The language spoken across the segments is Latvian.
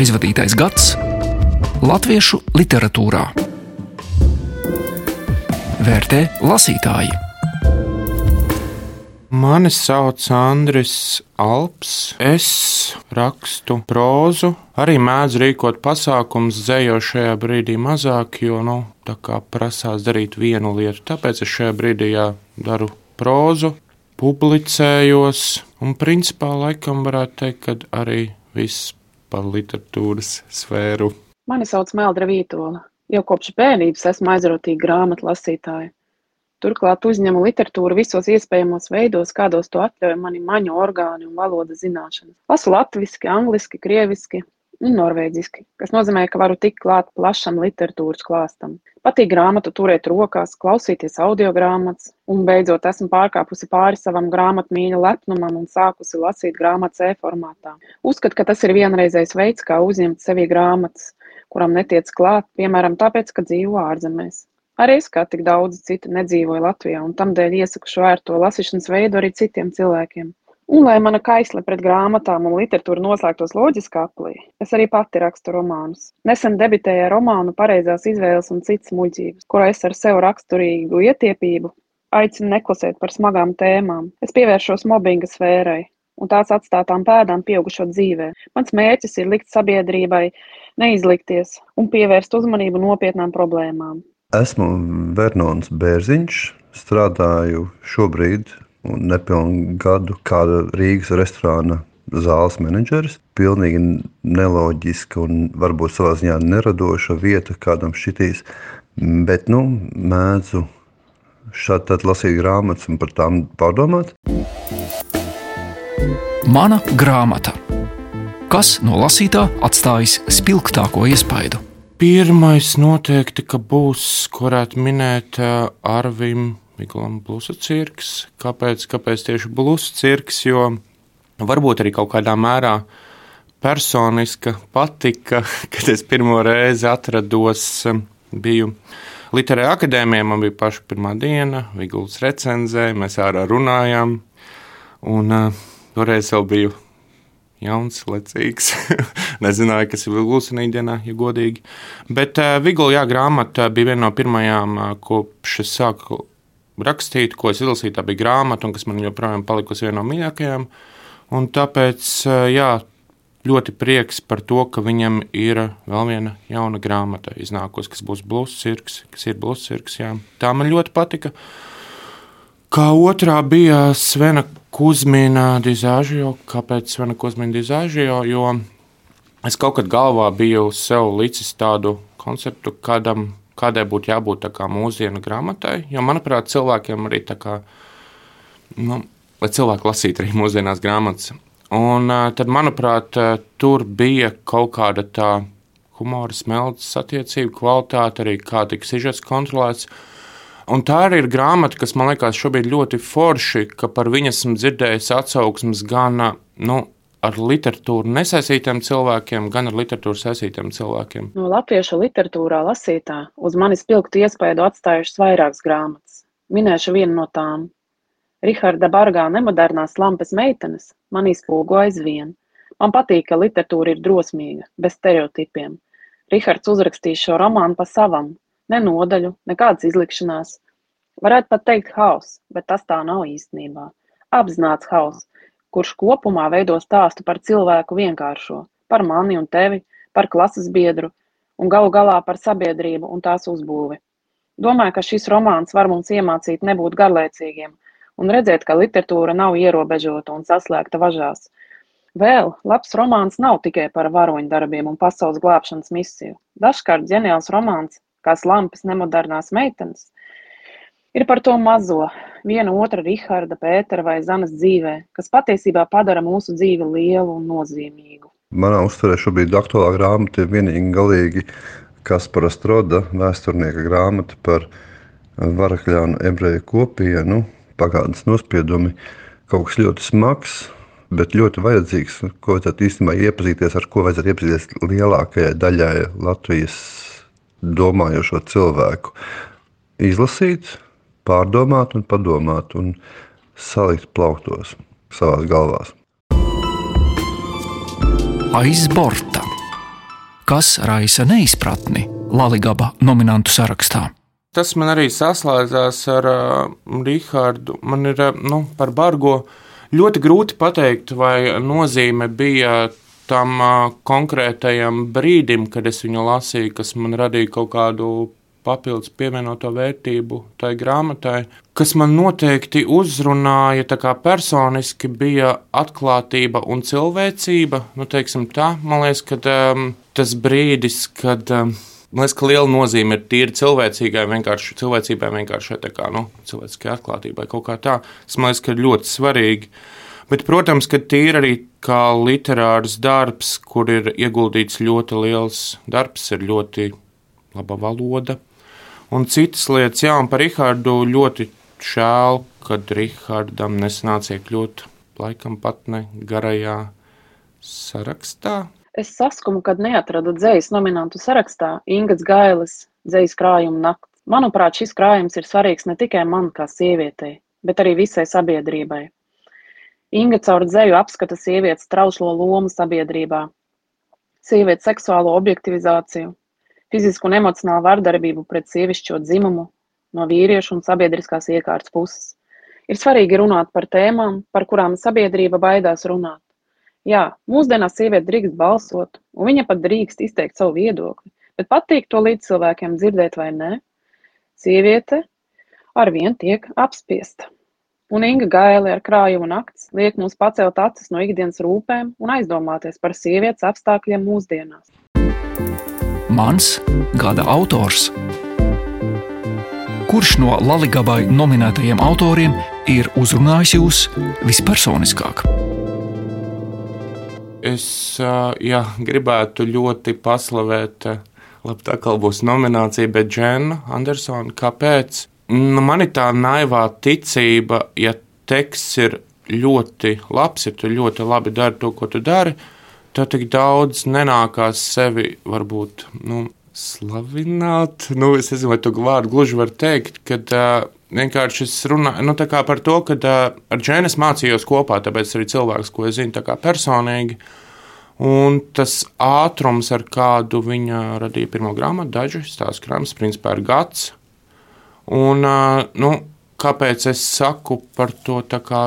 Aizvadītais gads Latviešu literatūrā vērtē lasītāji. Mani sauc Andris Alps. Es rakstu prózu, arī mēdzu rīkot pasākumus, dzējo šajā brīdī mazāk, jo nu, tā kā prasās darīt vienu lietu. Tāpēc es šajā brīdī daru prózu, publicējos, un principā laikam varētu teikt, ka arī viss par literatūras sfēru. Mani sauc Meldra Vītola. Jau kopš bērnības esmu aizrautīga grāmatu lasītāja. Turklāt uzņemu literatūru visos iespējamos veidos, kādos to atļauj mani maņu orgāni un valodas zināšanas. Lasu latviski, angliski, krieviski un norvēģiski, kas nozīmē, ka varu tikt klāt plašam literatūras klāstam. Patīk grāmatu turēt rokās, klausīties audio grāmatas, un beidzot esmu pārkāpusi pāri savam grāmatu mīļa lepnumam un sākusi lasīt grāmatas e-formātā. Uzskatu, ka tas ir vienreizējs veids, kā uzņemt sevī grāmatas, kuram netiec klāt, piemēram, tāpēc, ka dzīvo ārzemēs. Arī es, kā tik daudzi citi, nedzīvoju Latvijā, un tamdēļ iesaku šo ērto lasīšanas veidu arī citiem cilvēkiem. Un, lai mana kaisle pret grāmatām un literatūru noslēgtos loģiskā aplī, es arī pati rakstu romānus. Nesen debitēju ar romānu Pareizās izvēles un citas muļķības, kurā es ar sev raksturīgu ietiepību aicinu neklusēt par smagām tēmām. Es pievēršos mobbinga sfērai un tās atstātām pēdām pieaugušo dzīvē. Mans mērķis ir likt sabiedrībai neizlikties un pievērst uzmanību nopietnām problēmām. Esmu Vernons Bērziņš, strādāju šobrīd nepilnu gadu kā Rīgas restorāna zāles menedžeris. Pilnīgi neloģiska un varbūt savā ziņā neradoša vieta kādam šitīs, bet nu, mēdzu šādi lasīt grāmatas un par tām pārdomāt. Mana grāmata. Kas no lasītā atstājis spilgtāko iespaidu? Pirmais noteikti, ka būs, ko varētu minēt Arvim Mikulam Blusa cirks. Kāpēc, kāpēc tieši Blusa cirks? Jo varbūt arī kaut kādā mērā personiska patika, kad es pirmo reizi atrados, biju Literārajā akadēmijā, man bija paša pirmā diena, Viguls recenzē, mēs ārā runājām, un uh, toreiz vēl biju jauns, lecīgs. Nezināju, kas ir Vilgulsenī dienā, ja godīgi. Bet uh, Vigula jā, grāmata bija viena no pirmajām, uh, kopš es sāku rakstīt, ko es izlasīju. Tā bija grāmata, un kas man joprojām palikusi viena no mīļākajām. Un tāpēc, uh, jā, ļoti prieks par to, ka viņam ir vēl viena jauna grāmata iznākusi, kas būs Bluesirks, kas ir Bluesirks. Tā man ļoti patika. Kā otrā bija Svena Kuzmina dizāžio. Kāpēc Svena Kuzmina dizāžio? Jo es kaut kad galvā biju sev licis tādu konceptu, kādam, kādai būtu jābūt kā mūsdienu grāmatai. Jo, manuprāt, cilvēkiem arī tā kā, nu, lai cilvēki lasītu arī mūsdienās grāmatas. Un tad, manuprāt, tur bija kaut kāda tā humora smeltes attiecība, kvalitāte, arī kā tika sižets kontrolēts. Un tā arī ir grāmata, kas man liekas šobrīd ļoti forši, ka par viņu esmu dzirdējis atsauksmes gan nu, ar literatūru nesaistītiem cilvēkiem, gan ar literatūru saistītiem cilvēkiem. No latviešu literatūrā lasītā uz manis spilgtu iespaidu atstājušas vairākas grāmatas. Minēšu vienu no tām. Riharda Bargā nemodernās lampes meitenes man izplūgo aizvien. Man patīk, ka literatūra ir drosmīga, bez stereotipiem. Rihards uzrakstīs šo romānu pa savam, Ne nodaļu, nekādas izlikšanās. Varētu pat teikt hauss, bet tas tā nav īstenībā. Apzināts hauss, kurš kopumā veido stāstu par cilvēku vienkāršo, par mani un tevi, par klases biedru un galu galā par sabiedrību un tās uzbūvi. Domāju, ka šis romāns var mums iemācīt nebūt garlaicīgiem un redzēt, ka literatūra nav ierobežota un saslēgta važās. Vēl labs romāns nav tikai par varoņdarbiem un pasaules glābšanas misiju. Dažkārt ģeniāls romāns kā slampes nemodernās meitenes, ir par to mazo, viena otra Riharda, Pētera vai Zanas dzīvē, kas patiesībā padara mūsu dzīvi lielu un nozīmīgu. Manā uztverē šobrīd aktuālā grāmata ir vienīgi galīgi Kaspara Stroda vēsturnieka grāmata par varakļānu ebreju kopienu, pagātnes nospiedumi. Kaut kas ļoti smags, bet ļoti vajadzīgs, ko vajadzētu īstenībā iepazīties, ar ko vajadzētu iepazīties lielākajai daļai Latvijas domājošo cilvēku. Izlasīt, pārdomāt, un padomāt, un salikt plauktos savā galvā. Aiz borta kas raisa neizpratni Latvijas nominantu sarakstā. Tas man arī saslēdzās ar uh, Rīgārdu. Man ir uh, nu, par bargo ļoti grūti pateikt, vai nozīme bija tam uh, konkrētajam brīdim, kad es viņu lasīju, kas man radīja kaut kādu papildus pievienoto vērtību tai grāmatai, kas man noteikti uzrunāja personiski, bija atklātība un cilvēcība. Nu, tā, man liekas, ka um, tas brīdis, kad um, Man liekas, ka liela nozīme ir tīri cilvēcīgai, vienkārši cilvēcībai, vienkārši tā kā nu, cilvēciskai atklātībai, kaut kā tā. Tas man liekas, ka ir ļoti svarīgi. Bet, protams, ka tīri arī kā literārs darbs, kur ir ieguldīts ļoti liels darbs, ir ļoti laba valoda, un citas lietas. Jā, un par Rahādu ļoti žēl, kad Rahādam nesanāca iekļūt laikam pat ne garajā sarakstā. Es saskumu, kad neatradu dzējas nominantu sarakstā Ingas Gailes dzējas krājuma nakts. Manuprāt, šis krājums ir svarīgs ne tikai man kā sievietei, bet arī visai sabiedrībai. Inga caur dzēju apskata sievietes trauslo lomu sabiedrībā, sievietes seksuālo objektivizāciju, fizisku un emocionālu vardarbību pret sievišķo dzimumu no vīriešu un sabiedriskās iekārtas puses. Ir svarīgi runāt par tēmām, par kurām sabiedrība baidās runāt. Jā, mūsdienās sieviete drīkst balsot, un viņa pat drīkst izteikt savu viedokli, bet patīk to līdz cilvēkiem dzirdēt vai nē. Sieviete arvien tiek apspiesta. Un Inga Gaile ar krājumu nakts liek mums pacelt acis no ikdienas rūpēm un aizdomāties par sievietes apstākļiem mūsdienās. Mans gada autors. Kurš no Laligabai nominētajiem autoriem ir uzrunājis jūs vispersoniskāk? Es jā, gribētu ļoti paslavēt, labi, tā kā būs nominācija, bet Džena Andersona. Kāpēc? Nu, man ir tā naivā ticība, ja teksts ir ļoti labs, ja tu ļoti labi dari to, ko tu dari, tad tev tik daudz nenākās sevi varbūt nu, slavināt. Nu, es nezinu, vai tu vārdu gluži var teikt, kad uh, vienkārši es runāju nu, par to, ka uh, ar Džēnu mācījos kopā, tāpēc arī cilvēks, ko es zinu personīgi. Un tas ātrums, ar kādu viņa radīja pirmo grāmatu, dažu stāstu krāmas, principā ir gads. Un, uh, nu, kāpēc es saku par to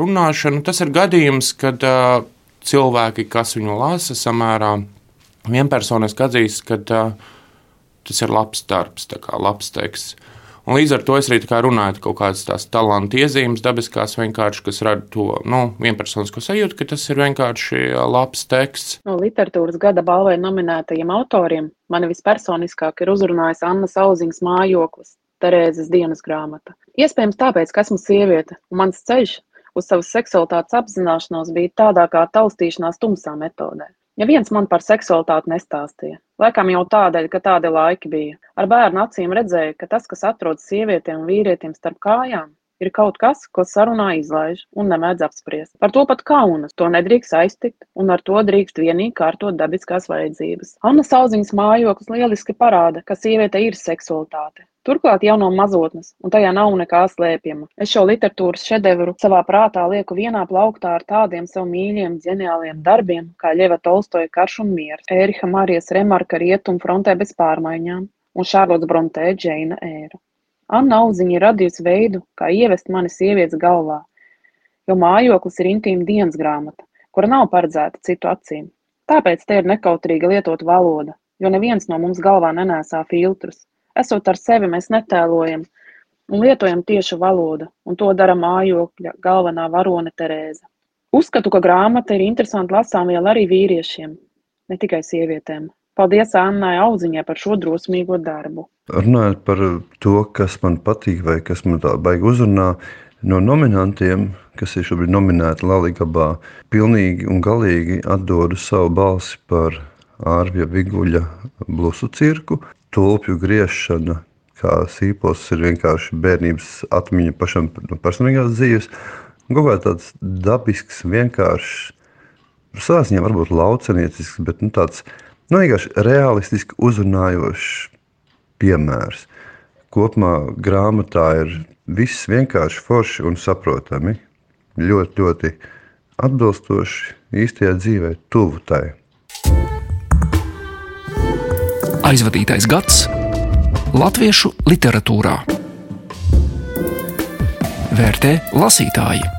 runāšanu? Tas ir gadījums, kad uh, cilvēki, kas viņu lasa, samērā vienpersoniski atzīst, ka uh, tas ir labs darbs, labs teksts. Un līdz ar to es arī runāju kaut kādas tās talantu iezīmes, dabiskās vienkārši, kas rada to nu, vienpersonisko sajūtu, ka tas ir vienkārši labs teksts. No literatūras gada balvai nominētajiem autoriem mani vispersoniskāk ir uzrunājis Anna Sauziņas mājoklis, Terēzes dienas grāmata. Iespējams tāpēc, ka esmu sieviete, un mans ceļš uz savas seksualitātes apzināšanos bija tādā kā taustīšanās tumsā metodē. Ja viens man par seksualitāti nestāstīja, laikam jau tādēļ, ka tādi laiki bija, ar bērnu acīm redzēju, ka tas, kas atrodas sievietēm un vīrietiem starp kājām, ir kaut kas, ko sarunā izlaiž un nemēdz apspriest. Par to pat kaunas, to nedrīkst aiztikt, un ar to drīkst vienīgi kārtot dabiskās vajadzības. Anna Sauziņas mājoklis lieliski parāda, ka sieviete ir seksualitāte, Turklāt jau no mazotnes, un tajā nav nekā slēpjama. Es šo literatūras šedevru savā prātā lieku vienā plauktā ar tādiem sev mīļiem, ģeniāliem darbiem, kā Ļeva Tolstoja Karš un miers, Ēriha Marijas Remarka Rietumu frontē bez pārmaiņām un Šārlots Brontē Džeina ēra. Anna Auziņa ir radījusi veidu, kā ievest mani sievietes galvā, jo mājoklis ir intīma dienas grāmata, kura nav paredzēta citu acīm. Tāpēc te ir nekautrīga lietot valoda, jo neviens no mums galvā nenēsā filtrus. Esot ar sevi, mēs netēlojam un lietojam tiešu valodu, un to dara mājokļa galvenā varone Terēza. Uzskatu, ka grāmata ir interesanta lasāmviela arī vīriešiem, ne tikai sievietēm. Paldies Annai Auziņai par šo drosmīgo darbu. Runājot par to, kas man patīk vai kas man tā baigi uzrunā, no nominantiem, kas ir šobrīd nominēti Latvijā, pilnīgi un galīgi atdodu savu balsi par Ārvija Viguļa blusu cirku, tulpju griešana, kā sīpos, ir vienkārši bērnības atmiņa pašam no personīgās dzīves. Kā tāds dabisks, vienkāršs, savā ziņā varbūt lauceniecisks, bet nu, tāds nu, vienkārši realistiski uzrunājošs piemērs. Kopumā grāmatā ir viss vienkārši forši un saprotami. Ļoti, ļoti atbilstoši īstajā dzīvē, tuvu tai. aizvadītais gads latviešu literatūrā. Vērtē lasītāji.